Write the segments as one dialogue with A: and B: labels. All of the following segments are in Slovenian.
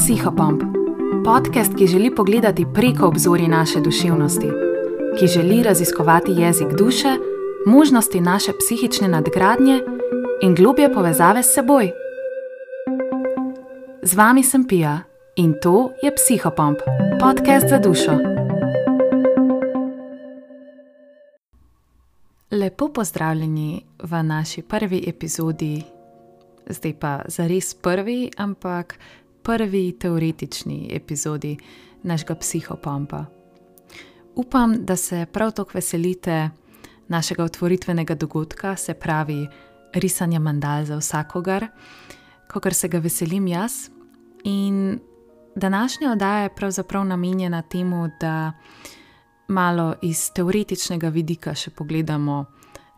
A: Psihopomp, podcast, ki želi pogledati preko obzori naše duševnosti, ki želi raziskovati jezik duše, možnosti naše psihične nadgradnje in globje povezave s seboj. Z vami sem Pija in to je Psihopomp, podcast za dušo. Lepo pozdravljeni v naši prvi epizodi, zdaj pa za res prvi, ampak prvi teoretični epizodi našega psihopompa. Upam, da se prav tako veselite našega otvoritvenega dogodka, se pravi risanja mandal za vsakogar, kot se ga veselim jaz. In današnja oddaja je pravzaprav namenjena temu, da malo iz teoretičnega vidika še pogledamo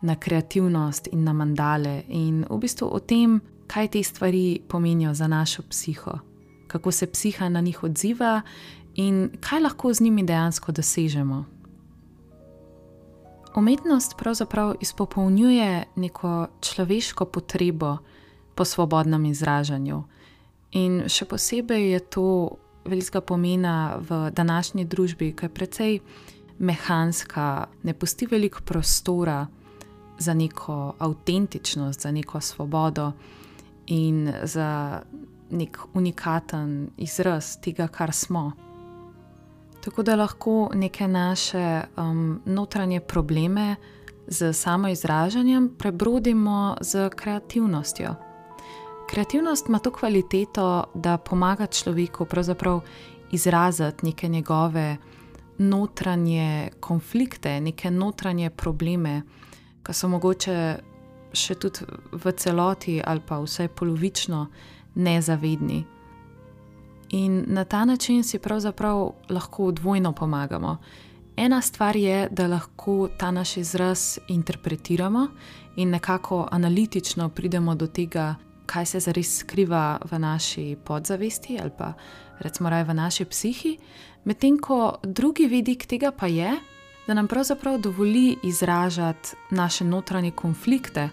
A: na kreativnost in na mandale, in v bistvu o tem, kaj te stvari pomenijo za našo psiho kako se psiha na njih odziva in kaj lahko z njimi dejansko dosežemo. Umetnost pravzaprav izpopolnjuje neko človeško potrebo po svobodnem izražanju, in še posebej je to velikega pomena v današnji družbi, ki je precej mehanska, ne pusti veliko prostora za neko avtentičnost, za neko svobodo in za nek unikaten izraz tega, kar smo. Tako da lahko neke naše um, notranje probleme z samo izražanjem prebrodimo z kreativnostjo. Kreativnost ima to kvaliteto, da pomaga človeku izraziti neke njegove notranje konflikte, neke notranje probleme, ki so mogoče še tudi v celoti ali pa vsaj polovično nezavedni. In na ta način si pravzaprav lahko dvojno pomagamo. Ena stvar je, da lahko ta naš izraz interpretiramo in nekako analitično pridemo do tega, kaj se zares skriva v naši podzavesti ali pa recimo raje v naši psihi, medtem ko drugi vidik tega pa je, da nam pravzaprav dovoli izražati naše notranje konflikte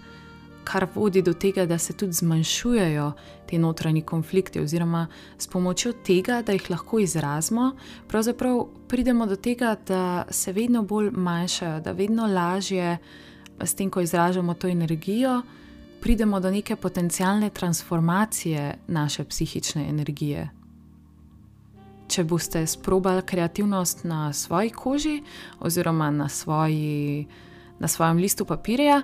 A: kar vodi do tega, da se tudi zmanjšujejo ti notranji konflikti, oziroma s pomočjo tega, da jih lahko izrazimo, pravzaprav pridemo do tega, da se vedno bolj manjšajo, da vedno lažje, s tem, ko izražamo to energijo, pridemo do neke potencijalne transformacije naše psihične energije. Če boste sprobali kreativnost na svoji koži, oziroma na, svoji, na svojem listu papirja,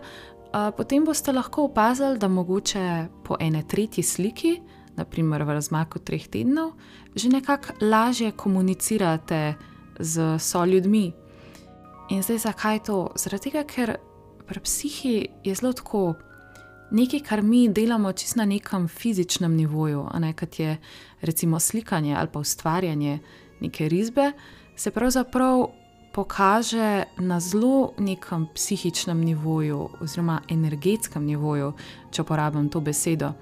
A: potem boste lahko opazili, da mogoče po ene tretji sliki, naprimer v razmaku treh tednov, že nekako lažje komunicirate z soljudmi. In zdaj zakaj to? Zaradi tega, ker pri psihi je zelo tako. Nekaj, kar mi delamo čisto na nekem fizičnem nivoju, ne kot je recimo slikanje ali pa ustvarjanje neke risbe, se pravzaprav pokaže na zelo nekem psihičnem nivoju, oziroma energetskem nivoju, če uporabim to besedo.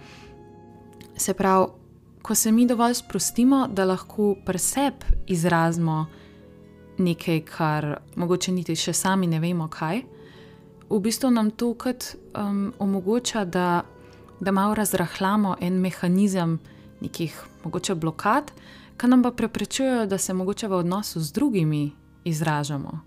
A: Se pravi, ko se mi dovolj sprostimo, da lahko preseb izrazimo nekaj, kar mogoče niti še sami ne vemo, kaj, v bistvu nam to kot um, omogoča, da, da malo razrahljamo en mehanizem nekih mogoče blokad, ki nam pa preprečujejo, da se mogoče v odnosu z drugimi izražamo.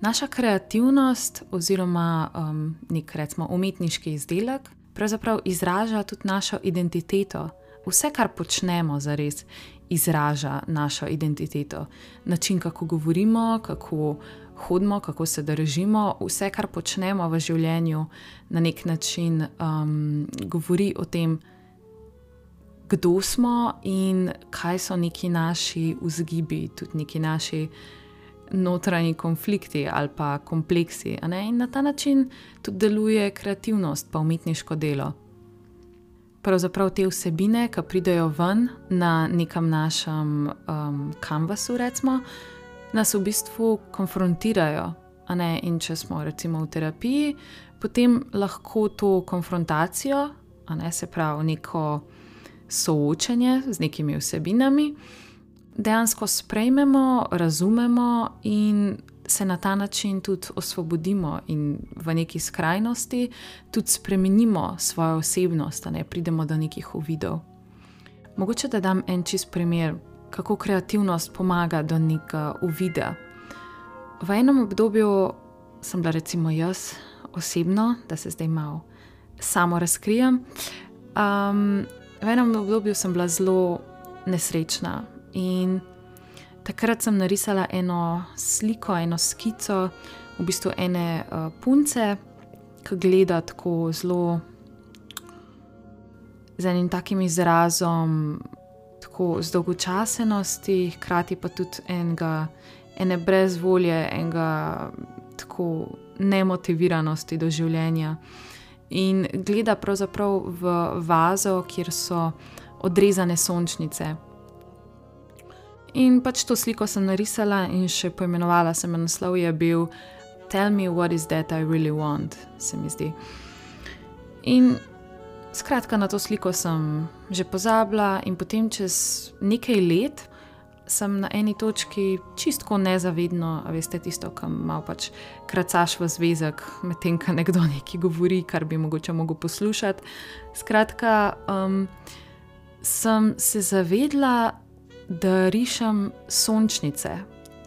A: Naša kreativnost, oziroma um, nek recimo umetniški izdelek, pravzaprav izraža tudi našo identiteto. Vse, kar počnemo, zares izraža našo identiteto. Način, kako govorimo, kako hodimo, kako se držimo, vse, kar počnemo v življenju, na nek način um, govori o tem, kdo smo in kaj so neki naši vzgibi, tudi neki naši notranji konflikti ali pa kompleksi. In na ta način tudi deluje kreativnost, pa umetniško delo. Pravzaprav te vsebine, ki pridejo ven na nekem našem um, kanvasu, recimo, nas v bistvu konfrontirajo. In če smo recimo v terapiji, potem lahko to konfrontacijo, ne, se pravi, neko soočanje z nekimi vsebinami, dejansko sprejmemo, razumemo in se na ta način tudi osvobodimo in v neki skrajnosti tudi spremenimo svojo osebnost, da ne pridemo do nekih uvidov. Mogoče da dam en čist primer, kako kreativnost pomaga do nekega uvida. V enem obdobju sem bila, recimo, jaz osebno, da se zdaj malo samo razkrijem. Um, v enem obdobju sem bila zelo nesrečna in takrat sem narisala eno sliko, eno skico, v bistvu ene uh, punce, ki gleda tako zelo z enim takim izrazom, tako zdolgočasenosti, hkrati pa tudi enega, ene brezvolje, enega tako nemotiviranosti do življenja. In gleda pravzaprav v vazo, kjer so odrezane sončnice. In pač to sliko sem narisala in še poimenovala sem naslov, je bil Tell me what is that I really want, se mi zdi. In skratka, na to sliko sem že pozabila, in potem čez nekaj let sem na eni točki čistko nezavedno, a veste, tisto, kam malo pač kracaš v zvezek, medtem ko nekdo nekaj govori, kar bi mogoče mogel poslušati. Skratka, um, sem se zavedla, da rišem sončnice.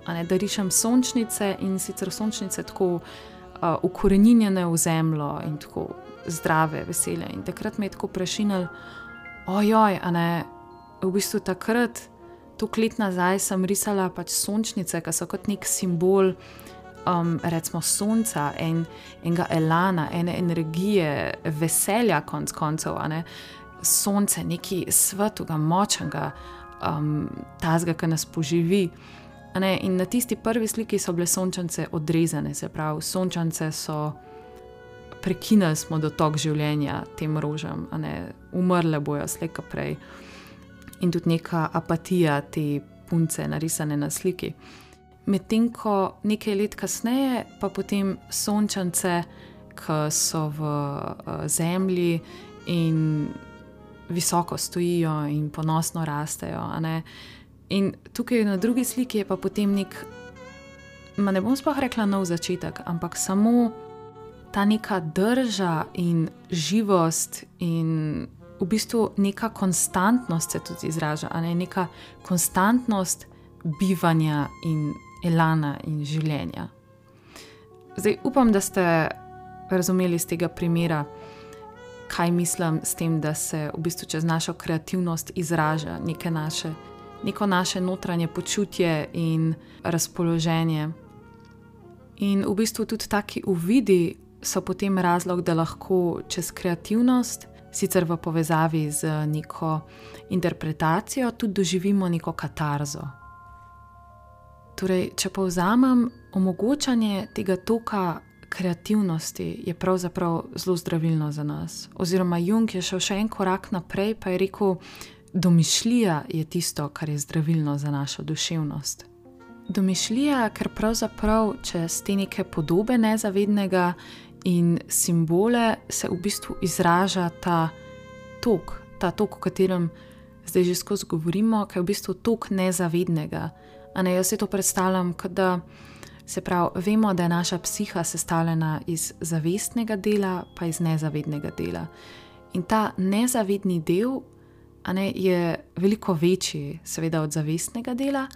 A: Ne, da rišem sončnice in sicer sončnice tako uh, ukorenjene v zemljo in tako zdrave, vesele. In takrat me je tako prešinil, ojoj, a ne, v bistvu takrat toliko let nazaj sem risala pač sončnice, ki so kot nek simbol, um, recimo, sonca in enega elana, ene energije, veselja, konc koncev. Sonce, neki svetovega, močnega, um, tazga, ki nas poživi. In na tisti prvi sliki so bile sončnice odrezane, se pravi, sončnice so prekinili smo dotok življenja tem rožam, umrle bojo slejka prej in tudi neka apatija te punce, narisane na sliki. Medtem ko nekaj let kasneje, pa potem sončance, ki so v uh, zemlji in visoko stojijo in ponosno rastejo. In tukaj na drugi sliki je pa potem nek, ma ne bom sploh rekla nov začetek, ampak samo ta neka drža in živost in v bistvu neka konstantnost se tudi izraža, ne? neka konstantnost bivanja in elana in življenja. Zdaj upam, da ste razumeli iz tega primera, kaj mislim s tem, da se v bistvu čez našo kreativnost izraža naše, neko naše notranje počutje in razpoloženje. In v bistvu tudi taki uvidi so potem razlog, da lahko čez kreativnost sicer v povezavi z neko interpretacijo, tudi doživimo neko katarzo. Torej, če povzamem, omogočanje tega toka kreativnosti je pravzaprav zelo zdravilno za nas. Oziroma, Jung je šel še en korak naprej, pa je rekel, domišljija je tisto, kar je zdravilno za našo duševnost. Domišljija, ker pravzaprav čez te neke podobe nezavednega in simbole se v bistvu izraža ta tok, ta tok, o katerem zdaj že skozi govorimo, ki je v bistvu tok nezavednega. Ne, jaz si to predstavljam, da se pravi, vemo, da je naša psiha sestavljena iz zavestnega dela, pa iz nezavednega dela. In ta nezavedni del ne, je veliko večji, seveda, od zavestnega dela,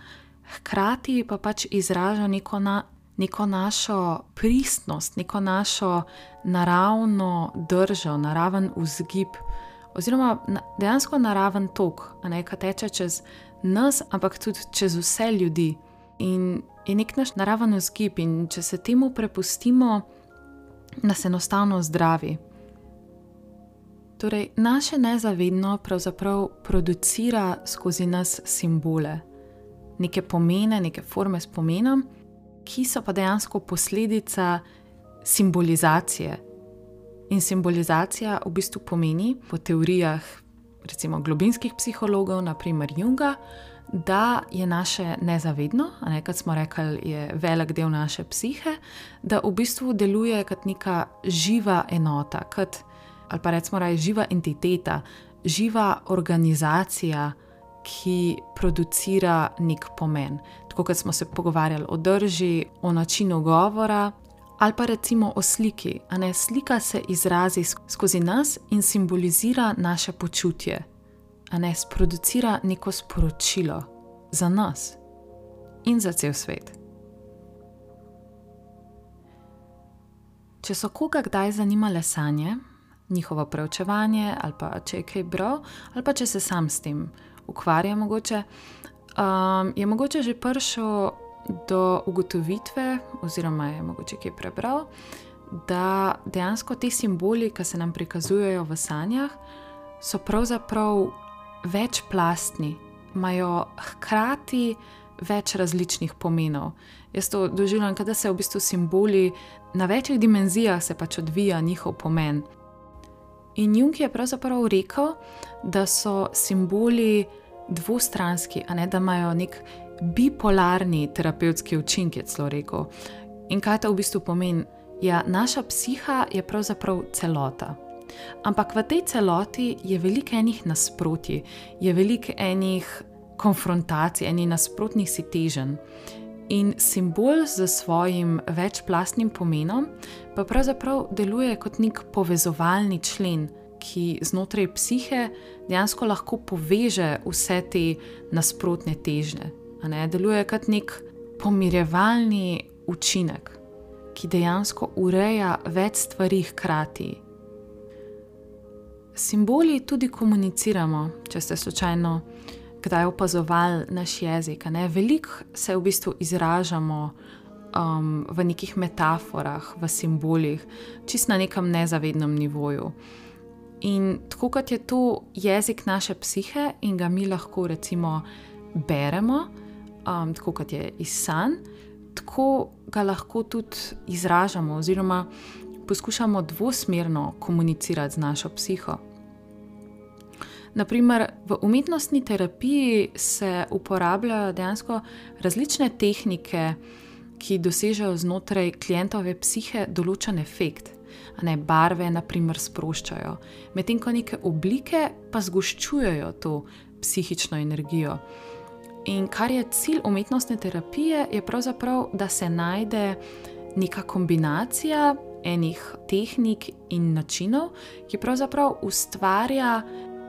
A: hkrati pa pač izraža neko na, neko našo pristnost, neko našo naravno držo, naraven vzgib, oziroma dejansko naraven tok, ki teče čez nas, ampak tudi čez vse ljudi. In je nek naš naraven vzgib, in če se temu prepustimo, nas enostavno zdravi. Torej, naše nezavedno pravzaprav producira skozi nas simbole, neke pomene, neke forme spomina ki so pa dejansko posledica simbolizacije. In simbolizacija v bistvu pomeni, po teorijah, recimo globinskih psihologov, naprimer Junga, da je naše nezavedno, ne, kot smo rekli, je velik del naše psihe, da v bistvu deluje kot neka živa enota, kot, ali pa recimo raje živa entiteta, živa organizacija ki producira nek pomen. Tako kot smo se pogovarjali o drži, o načinu govora, ali pa recimo o sliki. Ne, slika se izrazi skozi nas in simbolizira naše počutje. a ne sproducira neko sporočilo za nas in za cel svet. Če so koga kdaj zanimale sanje, njihovo preučevanje, ali pa če je kaj bral, ali pa če se sam s tem ukvarja, mogoče, um, je mogoče že prišel do ugotovitve, oziroma je mogoče kaj prebral, da dejansko ti simboli, ki se nam prikazujejo v sanjah, so pravzaprav večplastni, imajo hkrati več različnih pomenov. Jaz to doživljam, da se v bistvu simboli na večjih dimenzijah pač odvija njihov pomen. In Jung je pravzaprav rekel, da so simboli dvostranski, ne da imajo nek bipolarni terapevtski učinek, je celo rekel. In kaj to v bistvu pomeni? Ja, naša psiha je pravzaprav celota. Ampak v tej celoti je veliko enih nasprotij, je veliko enih konfrontacij, enih nasprotnih si teženj. In simbol z svojim večplastnim pomenom pa pravzaprav deluje kot nek povezovalni člen, ki znotraj psihe dejansko lahko poveže vse te nasprotne težnje. Deluje kot nek pomirjevalni učinek, ki dejansko ureja več stvari hkrati. Simboli tudi komuniciramo, če ste slučajno kdaj opazovali naš jezik. Veliko se v bistvu izražamo um, v nekih metaforah, v simbolih, čist na nekem nezavednem nivoju. In tako kot je to jezik naše psihe in ga mi lahko recimo beremo, um, tako kot je iz san, tako ga lahko tudi izražamo, oziroma poskušamo dvosmerno komunicirati z našo psiho. Naprimer, v umetnostni terapiji se uporabljajo dejansko različne tehnike, ki dosežejo znotraj klientove psihe določen efekt ne, barve, naprimer, sproščajo, medtem ko neke oblike pa zgoščujejo to psihično energijo. In kar je cilj umetnostne terapije, je pravzaprav, da se najde neka kombinacija enih tehnik in načinov, ki pravzaprav ustvarja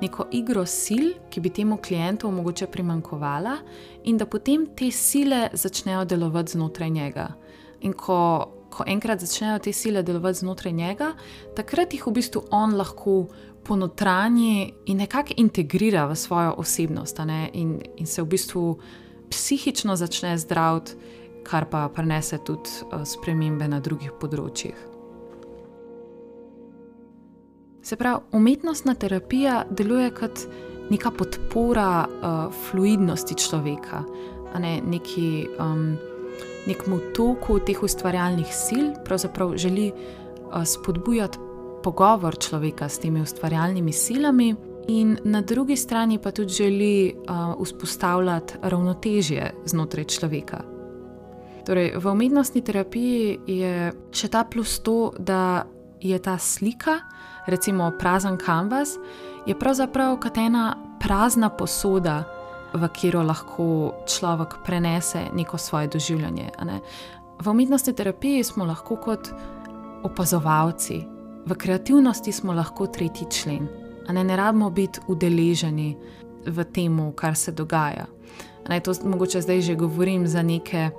A: neko igro sil, ki bi temu klientu mogoče primankovala, in da potem te sile začnejo delovati znotraj njega. In ko ko enkrat začnejo te sile delovati znotraj njega, takrat jih v bistvu on lahko ponotranji in nekako integrira v svojo osebnost in, in se v bistvu psihično začne zdraviti, kar pa prenese tudi uh, spremembe na drugih področjih. Se pravi, umetnostna terapija deluje kot neka podpora uh, fluidnosti človeka, ne neki. Um, nekemu toku teh ustvarjalnih sil, pravzaprav želi uh, spodbujati pogovor človeka s temi ustvarjalnimi silami, in na drugi strani pa tudi želi uh, vzpostavljati ravnotežje znotraj človeka. Torej, v umetnostni terapiji je še ta plus to, da je ta slika, recimo prazen kanvas, je pravzaprav kot ena prazna posoda v katero lahko človek prenese neko svoje doživljanje. Ne? V umetnostni terapiji smo lahko kot opazovalci, v kreativnosti smo lahko tretji člen, ne, ne rabimo biti udeleženi v tem, kar se dogaja. Naj to mogoče zdaj že govorim za neke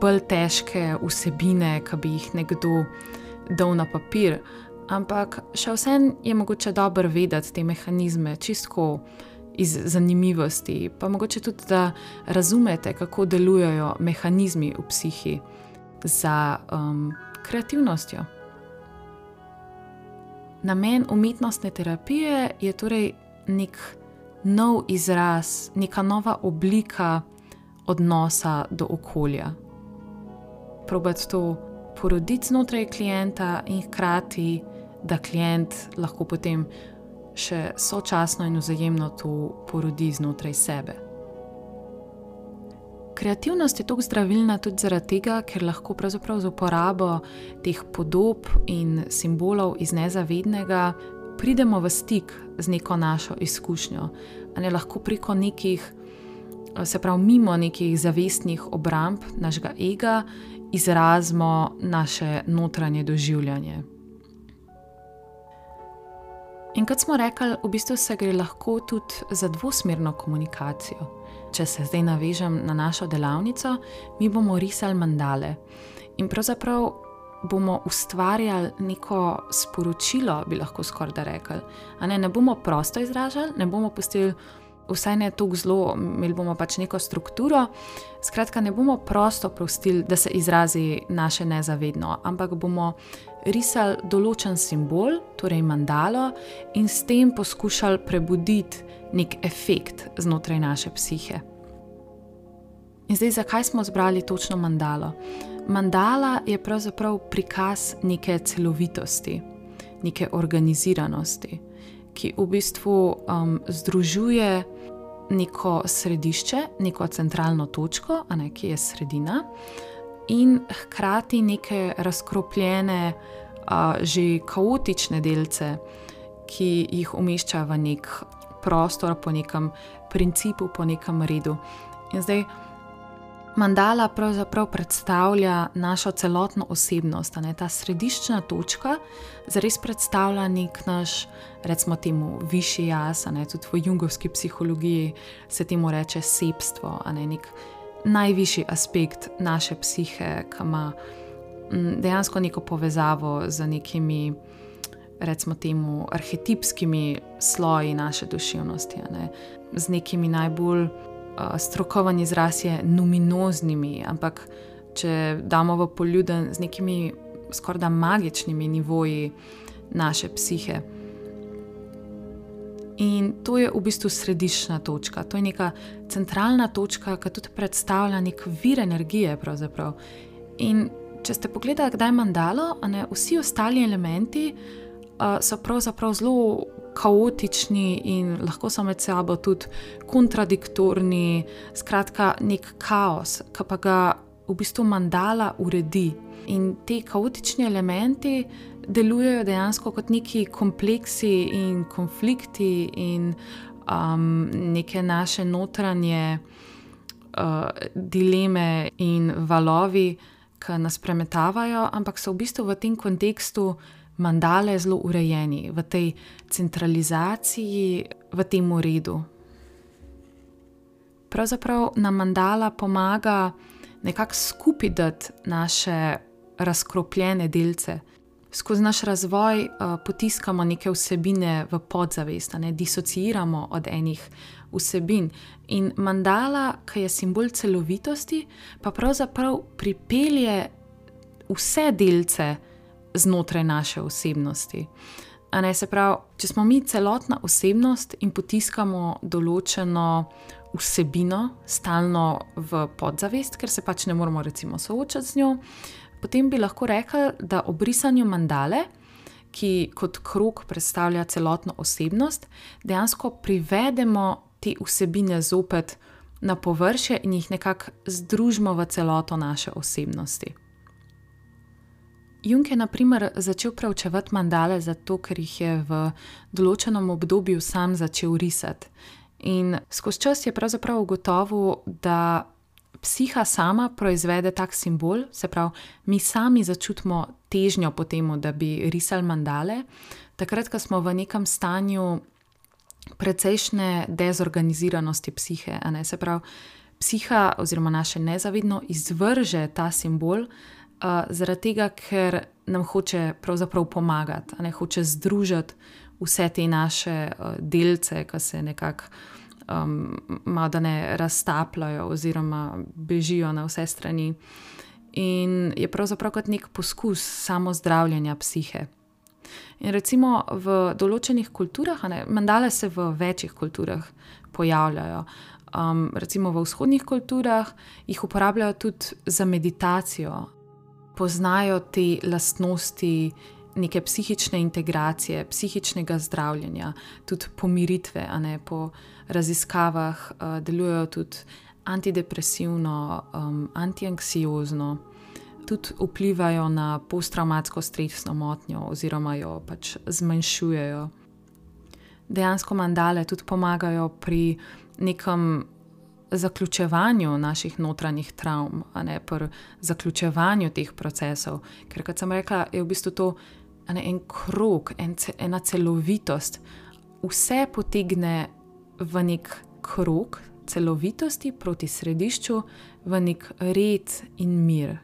A: bolj težke vsebine, ki bi jih nekdo dal na papir. Ampak še vsem je mogoče dobro vedeti te mehanizme, čisto iz zanimivosti, pa mogoče tudi, da razumete, kako delujejo mehanizmi v psihi za um, kreativnostjo. Namen umetnostne terapije je torej nek nov izraz, neka nova oblika odnosa do okolja. Probati to poroditi znotraj klienta in hkrati, da klient lahko potem še sočasno in vzajemno to porodi znotraj sebe. Kreativnost je tako zdravilna tudi zaradi tega, ker lahko pravzaprav z uporabo teh podob in simbolov iz nezavednega pridemo v stik z neko našo izkušnjo. Ne lahko preko nekih, se pravi, mimo nekih zavestnih obramb našega ega, izrazimo naše notranje doživljanje. In kot smo rekli, v bistvu se gre lahko tudi za dvosmerno komunikacijo. Če se zdaj navežem na našo delavnico, mi bomo risali mandale. In pravzaprav bomo ustvarjali neko sporočilo, bi lahko skoraj da rekli. Ne, ne bomo prosto izražali, ne bomo pustili vsaj ne tako zelo, imeli bomo pač neko strukturo. Skratka, ne bomo prosto prostili, da se izrazi naše nezavedno, ampak bomo risali določen simbol, torej mandalo, in s tem poskušali prebuditi nek efekt znotraj naše psihe. In zdaj, zakaj smo zbrali točno mandalo? Mandala je pravzaprav prikaz neke celovitosti, neke organiziranosti, ki v bistvu um, združuje neko središče, neko centralno točko, ne, ki je sredina, in hkrati neke razkropljene, a, že kaotične delce, ki jih umešča v nek prostor, po nekem principu, po nekem redu. In zdaj. Mandala pravzaprav predstavlja našo celotno osebnost, ne, ta središčna točka, zares predstavlja nek naš, recimo, temu višji jaz, ne, tudi v jungovski psihologiji se temu reče sebstvo, ne, nek najvišji aspekt naše psihe, ki ima mm, dejansko neko povezavo z nekimi, recimo, temu arhetipskimi sloji naše duševnosti, ne, z nekimi najbolj strokoven izraz je numinoznimi, ampak če damo v poljuden z nekimi skoraj magičnimi nivoji naše psihe. In to je v bistvu središčna točka, to je neka centralna točka, ki tudi predstavlja nek vir energije. Pravzaprav. In če ste pogledali, kdaj je mandalo, ne, vsi ostali elementi uh, so pravzaprav zelo kaotični in lahko so med sabo tudi kontradiktorni, skratka, nek kaos, ki pa ga v bistvu mandala uredi. In ti kaotični elementi delujejo dejansko kot neki kompleksi in konflikti in um, neke naše notranje uh, dileme in valovi, ki nas premetavajo, ampak so v bistvu v tem kontekstu mandale zelo urejeni, v tej centralizaciji, v tem redu. Pravzaprav nam mandala pomaga nekako skupaj dati naše razkropljene delce. Skozi naš razvoj uh, potiskamo neke vsebine v podzavest, ne disociiramo od enih vsebin. In mandala, ki je simbol celovitosti, pa pravzaprav pripelje vse delce znotraj naše osebnosti. Ne, se pravi, če smo mi celotna osebnost in potiskamo določeno vsebino stalno v podzavest, ker se pač ne moramo recimo soočati z njo, potem bi lahko rekli, da ob risanju mandale, ki kot krok predstavlja celotno osebnost, dejansko privedemo te vsebine zopet na površje in jih nekako združimo v celoto naše osebnosti. Jung je naprimer začel preučevati mandale zato, ker jih je v določenem obdobju sam začel risati. In skozi čas je pravzaprav ugotovil, da psiha sama proizvede tak simbol, se pravi, mi sami začutimo težnjo po tem, da bi risali mandale, takrat, ko smo v nekem stanju precejšnje dezorganiziranosti psihe. Se pravi, psiha oziroma naše nezavedno izvrže ta simbol zaradi tega, ker nam hoče pravzaprav pomagati, ne hoče združiti vse te naše uh, delce, ki se nekako um, malo ne raztapljajo oziroma bežijo na vse strani. In je pravzaprav kot nek poskus samozdravljanja psihe. In recimo v določenih kulturah, ne, mandale se v večjih kulturah pojavljajo. Um, recimo v vzhodnih kulturah jih uporabljajo tudi za meditacijo, poznajo te lastnosti neke psihične integracije, psihičnega zdravljenja, tudi pomiritve, ne po raziskavah uh, delujejo tudi antidepresivno, um, antianksiozno, tudi vplivajo na posttraumatsko stresno motnjo oziroma jo pač zmanjšujejo. Dejansko mandale tudi pomagajo pri nekem zaključevanju naših notranjih travm, a ne pri zaključevanju teh procesov. Ker, kot sem rekla, je v bistvu to ne, en krog, en, ena celovitost, vse potegne v nek krog celovitosti proti središču, v nek red in mir.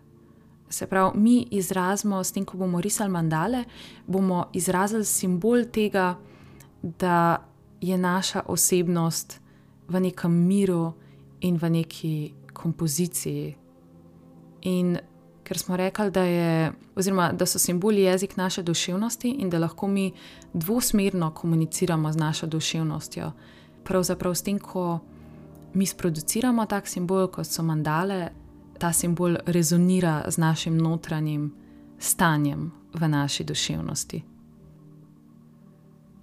A: Se pravi, mi izrazimo s tem, ko bomo risali mandale, bomo izrazili simbol tega, da je naša osebnost v nekem miru in v neki kompoziciji. In ker smo rekli, da, je, oziroma, da so simboli jezik naše duševnosti in da lahko mi dvosmerno komuniciramo z našo duševnostjo. Pravzaprav s tem, ko mi sproduciramo tak simbol, kot so mandale, ta simbol rezonira z našim notranjim stanjem v naši duševnosti.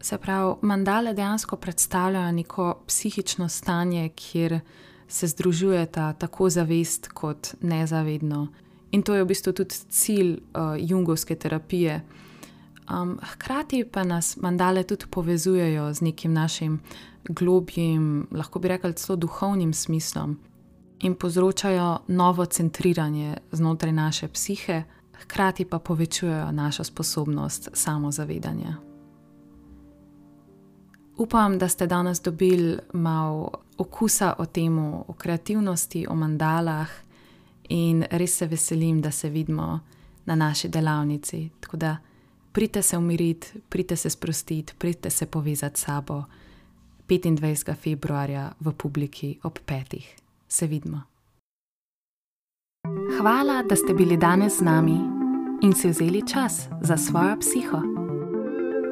A: Se pravi, mandale dejansko predstavljajo neko psihično stanje, kjer se združujeta tako zavest kot nezavedno. In to je v bistvu tudi cilj uh, jungovske terapije. Um, hkrati pa nas mandale tudi povezujejo z nekim našim globjim, lahko bi rekli, celo duhovnim smislom in povzročajo novo centriranje znotraj naše psihe, hkrati pa povečujejo našo sposobnost samozavedanja. Upam, da ste danes dobili malo okusa o tem, o kreativnosti, o mandalah, in res se veselim, da se vidimo na naši delavnici. Tako da pridite se umiriti, pridite se sprostiti, pridite se povezati s sabo 25. februarja v publiki ob petih. Se vidimo. Hvala, da ste bili danes z nami in si vzeli čas za svojo psiho.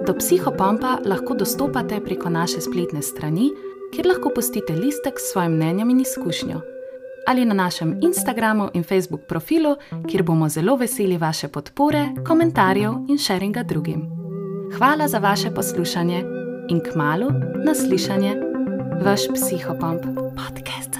A: Do psihopompa lahko dostopate preko naše spletne strani, kjer lahko postite listek s svojim mnenjem in izkušnjo, ali na našem Instagramu in Facebook profilu, kjer bomo zelo veseli vaše podpore, komentarjev in sharinga drugim. Hvala za vaše poslušanje in k malu naslišanje, vaš psihopomp podcast.